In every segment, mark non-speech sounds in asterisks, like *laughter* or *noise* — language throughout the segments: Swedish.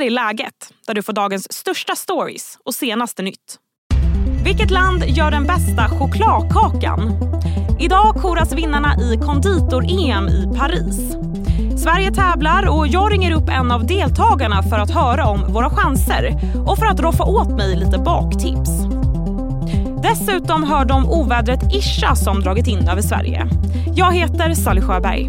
här är läget, där du får dagens största stories och senaste nytt. Vilket land gör den bästa chokladkakan? Idag koras vinnarna i konditor-EM i Paris. Sverige tävlar och jag ringer upp en av deltagarna för att höra om våra chanser och för att roffa åt mig lite baktips. Dessutom hör de ovädret Isha som dragit in över Sverige. Jag heter Sally Sjöberg.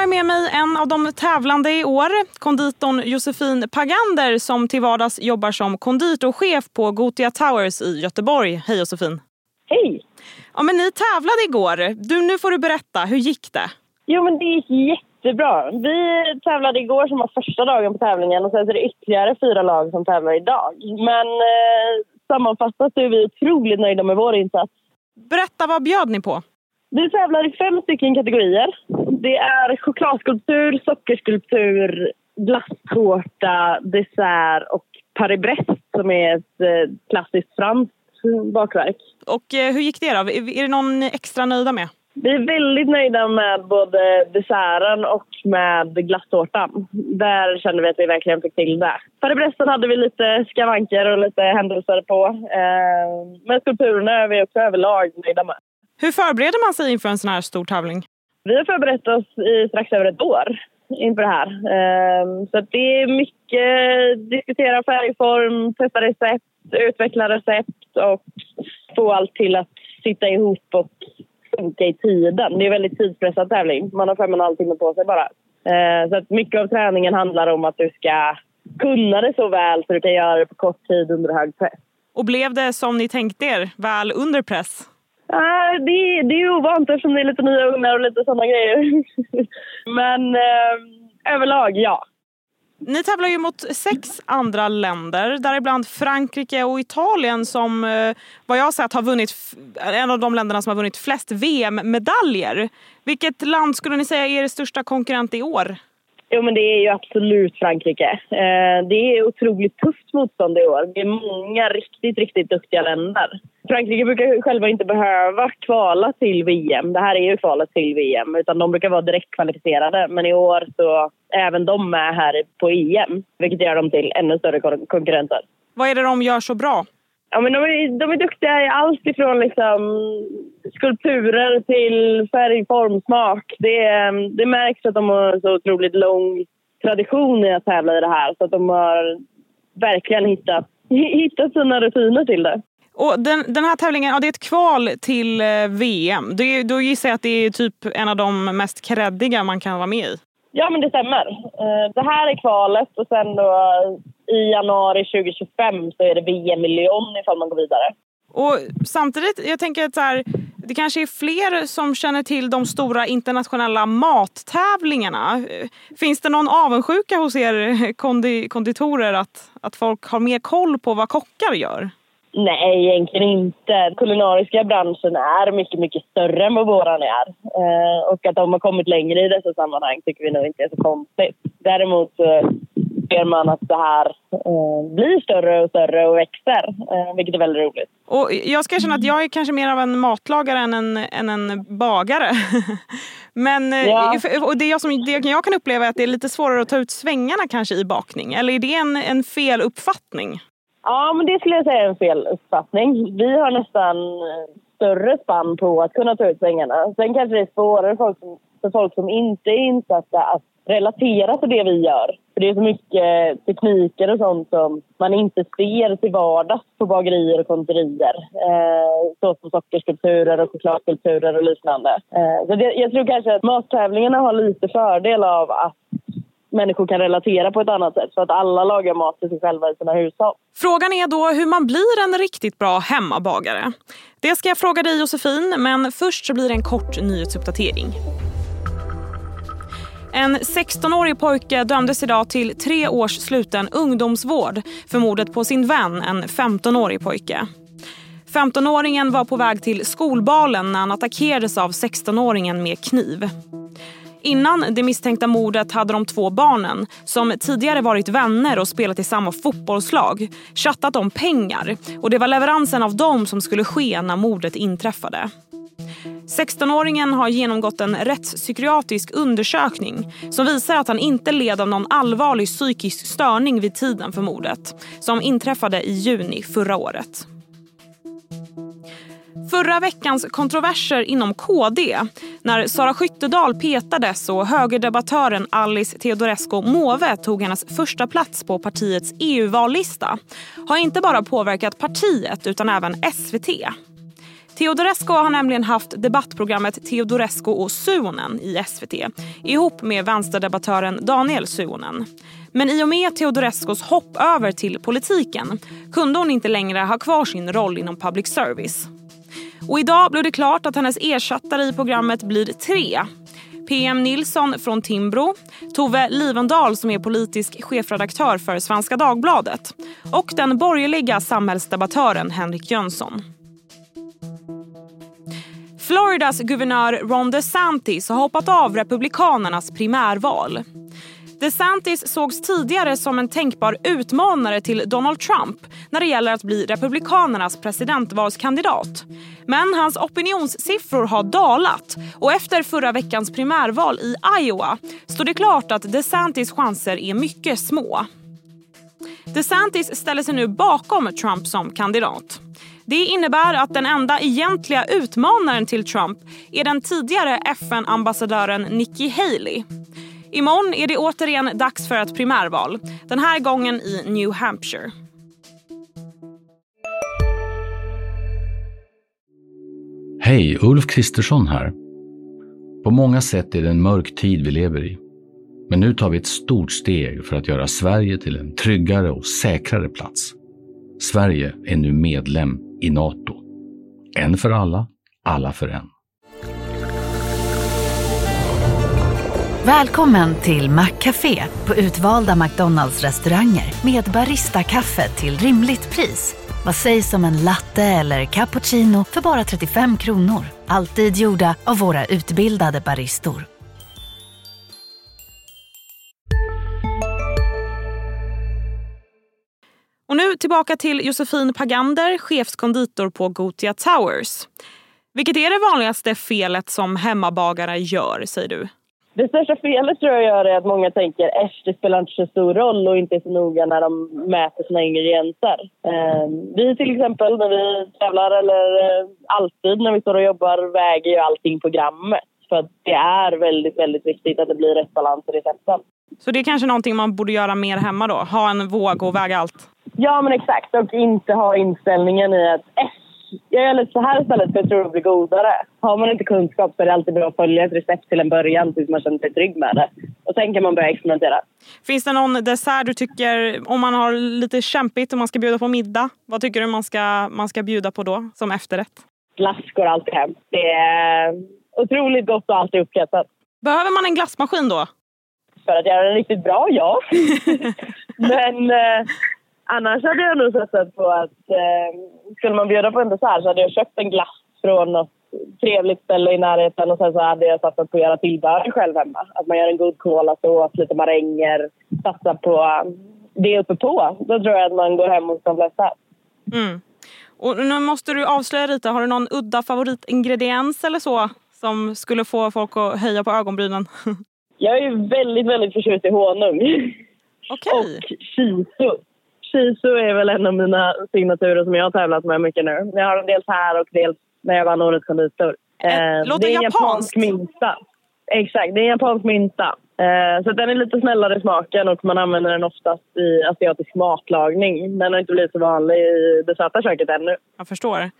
Har jag med mig en av de tävlande i år, konditorn Josefin Pagander som till vardags jobbar som konditorchef på Gotia Towers i Göteborg. Hej Josefin! Hej! Ja, men ni tävlade igår. Du, nu får du berätta, hur gick det? Jo men det gick jättebra. Vi tävlade igår som var första dagen på tävlingen och sen är det ytterligare fyra lag som tävlar idag. Men eh, sammanfattat så är vi otroligt nöjda med vår insats. Berätta, vad bjöd ni på? Vi tävlar i fem stycken kategorier. Det är chokladskulptur, sockerskulptur, glasstårta, dessert och Paris-Brest som är ett eh, klassiskt franskt bakverk. Och eh, hur gick det då? Är det någon extra nöjda med? Vi är väldigt nöjda med både desserten och med glasstårtan. Där kände vi att vi verkligen fick till det. Paris-Bresten hade vi lite skavanker och lite händelser på. Eh, men skulpturerna är vi också överlag nöjda med. Hur förbereder man sig inför en sån här stor tävling? Vi har förberett oss i strax över ett år inför det här. Ehm, så det är mycket diskutera färgform, testa recept, utveckla recept och få allt till att sitta ihop och funka i tiden. Det är en väldigt tidspressad tävling. Man har fem och en halv timme på sig bara. Ehm, så att mycket av träningen handlar om att du ska kunna det så väl så du kan göra det på kort tid under hög press. Och blev det som ni tänkte er, väl under press? Ah, det, det är ovant eftersom det är lite nya ugnar och lite sådana grejer. *laughs* Men eh, överlag, ja. Ni tävlar ju mot sex andra länder, däribland Frankrike och Italien som eh, vad jag har sett har vunnit, en av de länderna som har vunnit flest VM-medaljer. Vilket land skulle ni säga är er största konkurrent i år? Jo, men det är ju absolut Frankrike. Eh, det är otroligt tufft motstånd i år. Det är många riktigt, riktigt duktiga länder. Frankrike brukar själva inte behöva kvala till VM. Det här är ju kvalet till VM. Utan de brukar vara direkt kvalificerade. Men i år så är även de med här på EM. Vilket gör dem till ännu större konkurrenter. Vad är det de gör så bra? Ja, men de, är, de är duktiga i allt ifrån liksom skulpturer till färg, form, smak. Det, det märks att de har så otroligt lång tradition i att tävla i det här. Så att de har verkligen hittat, hittat sina rutiner till det. Och den, den här tävlingen, ja, det är ett kval till eh, VM. Det, då gissar jag att det är typ en av de mest kreddiga man kan vara med i. Ja, men det stämmer. Eh, det här är kvalet och sen då i januari 2025 så är det VM i Lyon ifall man går vidare. Och samtidigt, jag tänker att så här, det kanske är fler som känner till de stora internationella mattävlingarna. Eh, finns det någon avundsjuka hos er kondi konditorer att, att folk har mer koll på vad kockar gör? Nej, egentligen inte. Den kulinariska branschen är mycket, mycket större än vad våran är. Eh, och att de har kommit längre i dessa sammanhang tycker vi nog inte är så konstigt. Däremot så ser man att det här eh, blir större och större och växer, eh, vilket är väldigt roligt. Och jag ska erkänna att jag är kanske mer av en matlagare än en, än en bagare. *laughs* Men eh, ja. och det, jag som, det jag kan uppleva är att det är lite svårare att ta ut svängarna kanske i bakning. Eller är det en, en fel uppfattning? Ja, men det skulle jag säga är en fel uppfattning. Vi har nästan eh, större spann på att kunna ta ut svängarna. Sen kanske det är svårare för folk som, för folk som inte är insatta att relatera till det vi gör. För det är så mycket eh, tekniker och sånt som man inte ser till vardags på bagerier och konditorier. Eh, såsom sockerskulpturer och chokladskulpturer och liknande. Eh, så det, jag tror kanske att mattävlingarna har lite fördel av att människor kan relatera på ett annat sätt så att alla lagar mat till sig själva i sina hushåll. Frågan är då hur man blir en riktigt bra hemmabagare. Det ska jag fråga dig Josefin, men först så blir det en kort nyhetsuppdatering. En 16-årig pojke dömdes idag till tre års sluten ungdomsvård för mordet på sin vän, en 15-årig pojke. 15-åringen var på väg till skolbalen när han attackerades av 16-åringen med kniv. Innan det misstänkta mordet hade de två barnen, som tidigare varit vänner och spelat i samma fotbollslag, chattat om pengar och det var leveransen av dem som skulle ske när mordet inträffade. 16-åringen har genomgått en rättspsykiatrisk undersökning som visar att han inte led av någon allvarlig psykisk störning vid tiden för mordet som inträffade i juni förra året. Förra veckans kontroverser inom KD när Sara Skyttedal petades och högerdebattören Alice Teodorescu Måwe tog hennes första plats på partiets EU-vallista har inte bara påverkat partiet utan även SVT. Teodorescu har nämligen haft debattprogrammet Teodorescu och Suonen i SVT ihop med vänsterdebattören Daniel Suonen. Men i och med Teodorescus hopp över till politiken kunde hon inte längre ha kvar sin roll inom public service. Och idag blev det klart att hennes ersättare i programmet blir tre. PM Nilsson från Timbro, Tove Livendal som är politisk chefredaktör för Svenska Dagbladet och den borgerliga samhällsdebattören Henrik Jönsson. Floridas guvernör Ron DeSantis har hoppat av Republikanernas primärval. DeSantis sågs tidigare som en tänkbar utmanare till Donald Trump när det gäller att bli Republikanernas presidentvalskandidat. Men hans opinionssiffror har dalat och efter förra veckans primärval i Iowa står det klart att DeSantis chanser är mycket små. DeSantis ställer sig nu bakom Trump som kandidat. Det innebär att den enda egentliga utmanaren till Trump är den tidigare FN-ambassadören Nikki Haley. Imorgon är det återigen dags för ett primärval. Den här gången i New Hampshire. Hej, Ulf Kristersson här. På många sätt är det en mörk tid vi lever i. Men nu tar vi ett stort steg för att göra Sverige till en tryggare och säkrare plats. Sverige är nu medlem i Nato. En för alla, alla för en. Välkommen till Maccafé på utvalda McDonalds restauranger med Baristakaffe till rimligt pris. Vad sägs om en latte eller cappuccino för bara 35 kronor? Alltid gjorda av våra utbildade baristor. Och nu tillbaka till Josefin Pagander, chefskonditor på Gotia Towers. Vilket är det vanligaste felet som hemmabagare gör, säger du? Det största felet tror jag är att många tänker att det spelar inte så stor roll och inte är så noga när de mäter sina ingredienser. Eh, vi till exempel när vi tävlar eller eh, alltid när vi står och jobbar väger ju allting på grammet. För det är väldigt, väldigt viktigt att det blir rätt balans i recepten. Så det är kanske någonting man borde göra mer hemma då? Ha en våg och väga allt? Ja, men exakt. Och inte ha inställningen i att jag gör lite så här istället för jag tror det blir godare. Har man inte kunskap så är det alltid bra att följa ett recept till en början tills man känner sig trygg med det. Och sen kan man börja experimentera. Finns det någon dessert du tycker, om man har lite kämpigt och man ska bjuda på middag, vad tycker du man ska, man ska bjuda på då som efterrätt? Glass går alltid hem. Det är otroligt gott och alltid uppskattat. Behöver man en glassmaskin då? För att göra den riktigt bra, ja. *laughs* Men eh, annars hade jag nog satsat på att eh, skulle man bjuda på en dessert så hade jag köpt en glass från något trevligt ställe i närheten och sen så hade jag satsat på att göra tillbehör själv hemma. Att man gör en god kolasås, lite maränger, satsar på det uppe på. Då tror jag att man går hem hos de flesta. Mm. Och nu måste du avslöja lite, har du någon udda favoritingrediens eller så som skulle få folk att höja på ögonbrynen? *laughs* Jag är ju väldigt, väldigt förtjust i honung. Okay. Och shiso. Shiso är väl en av mina signaturer som jag har tävlat med mycket nu. Jag har den dels här och dels när jag vann Årets konditor. Eh, låter det är en japanskt. japansk mynta. Exakt, det är en japansk mynta. Eh, så den är lite snällare i smaken och man använder den oftast i asiatisk matlagning. Den har inte blivit så vanlig i det söta köket ännu. Jag förstår.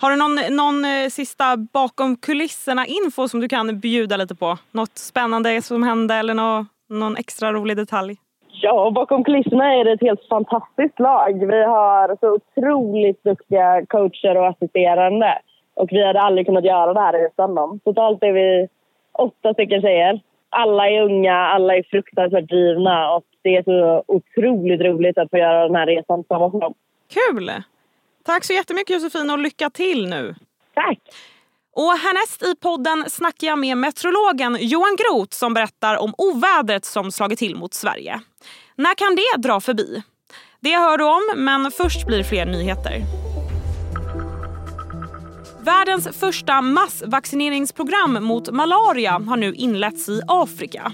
Har du någon, någon eh, sista bakom kulisserna-info som du kan bjuda lite på? Något spännande som hände eller nå, någon extra rolig detalj? Ja, bakom kulisserna är det ett helt fantastiskt lag. Vi har så otroligt duktiga coacher och assisterande. Och vi hade aldrig kunnat göra det här utan dem. Totalt är vi åtta stycken tjejer. Alla är unga, alla är fruktansvärt drivna och det är så otroligt roligt att få göra den här resan tillsammans med dem. Kul! Tack så jättemycket Josefin och lycka till nu! Tack! Och härnäst i podden snackar jag med meteorologen Johan Groth som berättar om ovädret som slagit till mot Sverige. När kan det dra förbi? Det hör du om, men först blir fler nyheter. Världens första massvaccineringsprogram mot malaria har nu inletts i Afrika.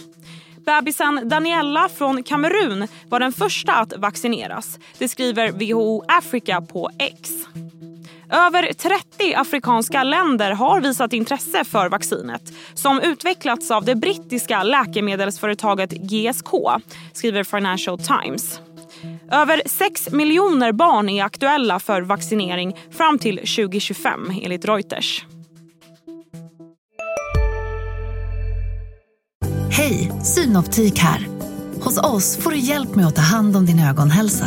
Bebisen Daniella från Kamerun var den första att vaccineras. Det skriver WHO Africa på X. Över 30 afrikanska länder har visat intresse för vaccinet som utvecklats av det brittiska läkemedelsföretaget GSK, skriver Financial Times. Över 6 miljoner barn är aktuella för vaccinering fram till 2025 enligt Reuters. Hej, Synoptik här. Hos oss får du hjälp med att ta hand om din ögonhälsa.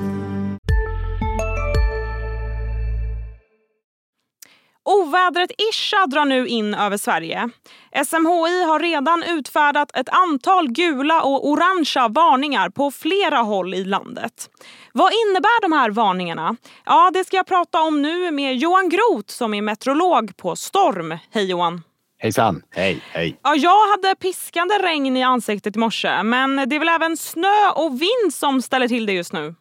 Ovädret Isha drar nu in över Sverige. SMHI har redan utfärdat ett antal gula och orangea varningar på flera håll i landet. Vad innebär de här varningarna? Ja, det ska jag prata om nu med Johan Groth som är meteorolog på Storm. Hej Johan! Hejsan! Hej, hej! Ja, jag hade piskande regn i ansiktet i morse, men det är väl även snö och vind som ställer till det just nu?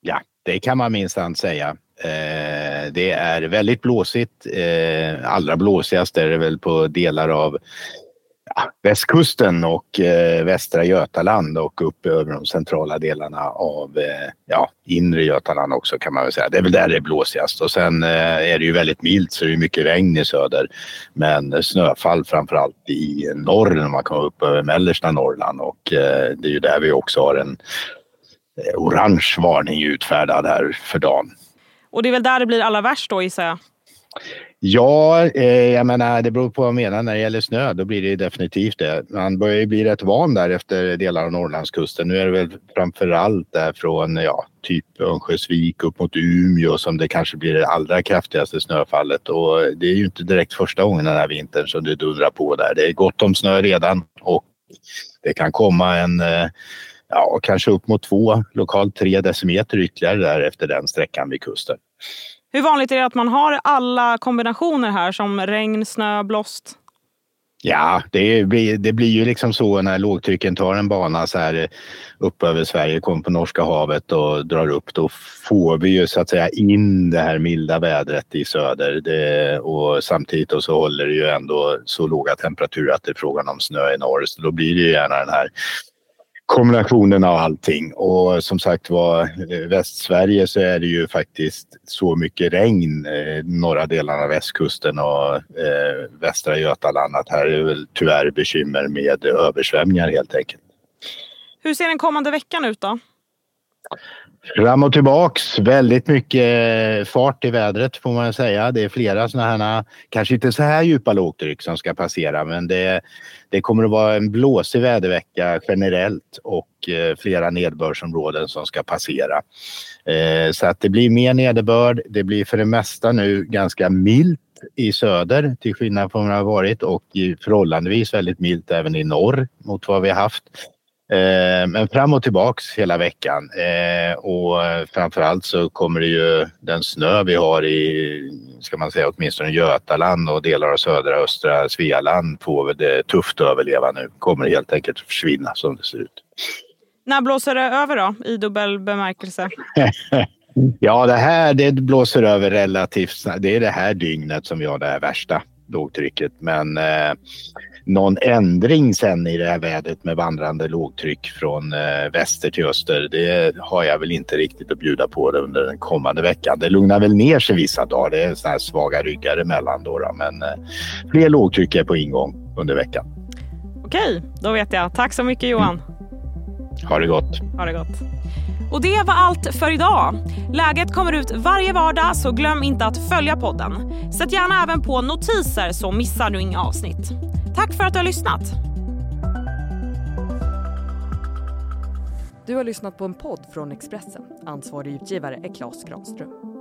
Ja, det kan man minsann säga. Eh, det är väldigt blåsigt. Eh, allra blåsigast är det väl på delar av västkusten och eh, västra Götaland och upp över de centrala delarna av ja, inre Götaland också kan man väl säga. Det är väl där det är blåsigast och sen är det ju väldigt milt så det är mycket regn i söder. Men snöfall framförallt i norr när man kommer upp över mellersta Norrland och det är ju där vi också har en orange varning utfärdad här för dagen. Och det är väl där det blir allra värst då gissar jag? Ja, eh, jag menar det beror på vad man menar. När det gäller snö då blir det definitivt det. Man börjar ju bli rätt van där efter delar av Norrlandskusten. Nu är det väl framför allt där från ja, typ Örnsköldsvik upp mot Umeå som det kanske blir det allra kraftigaste snöfallet. Och det är ju inte direkt första gången den här vintern som det dundrar på där. Det är gott om snö redan och det kan komma en eh, ja, kanske upp mot två, lokalt tre decimeter ytterligare där efter den sträckan vid kusten. Hur vanligt är det att man har alla kombinationer här som regn, snö, blåst? Ja, det blir, det blir ju liksom så när lågtrycken tar en bana så här upp över Sverige, kommer på Norska havet och drar upp. Då får vi ju så att säga in det här milda vädret i söder. Det, och samtidigt så håller det ju ändå så låga temperaturer att det är frågan om snö i norr. Så då blir det ju gärna den här kombinationen av allting. Och som sagt var, eh, Västsverige så är det ju faktiskt så mycket regn, eh, norra delarna av västkusten och eh, västra Götaland att här är det väl tyvärr bekymmer med översvämningar helt enkelt. Hur ser den kommande veckan ut då? Fram och tillbaks. Väldigt mycket eh, fart i vädret får man säga. Det är flera sådana här, kanske inte så här djupa lågtryck som ska passera men det, det kommer att vara en blåsig vädervecka generellt och eh, flera nederbördsområden som ska passera. Eh, så att det blir mer nederbörd. Det blir för det mesta nu ganska milt i söder till skillnad från vad det har varit och förhållandevis väldigt milt även i norr mot vad vi har haft. Eh, men fram och tillbaks hela veckan eh, och framförallt så kommer det ju den snö vi har i, ska man säga åtminstone Götaland och delar av södra och östra Svealand får det tufft att överleva nu. Kommer helt enkelt att försvinna som det ser ut. När blåser det över då i dubbel bemärkelse? *laughs* ja, det här det blåser över relativt snabbt. Det är det här dygnet som vi har det här värsta lågtrycket. Men eh, någon ändring sen i det här vädret med vandrande lågtryck från eh, väster till öster, det har jag väl inte riktigt att bjuda på det under den kommande veckan. Det lugnar väl ner sig vissa dagar. Det är såna här svaga ryggar emellan då, då. men eh, fler lågtryck är på ingång under veckan. Okej, då vet jag. Tack så mycket Johan. Mm. Ha det gott. Ha det gott. Och det var allt för idag. Läget kommer ut varje vardag så glöm inte att följa podden. Sätt gärna även på notiser så missar du inga avsnitt. Tack för att du har lyssnat. Du har lyssnat på en podd från Expressen. Ansvarig utgivare är Klas Granström.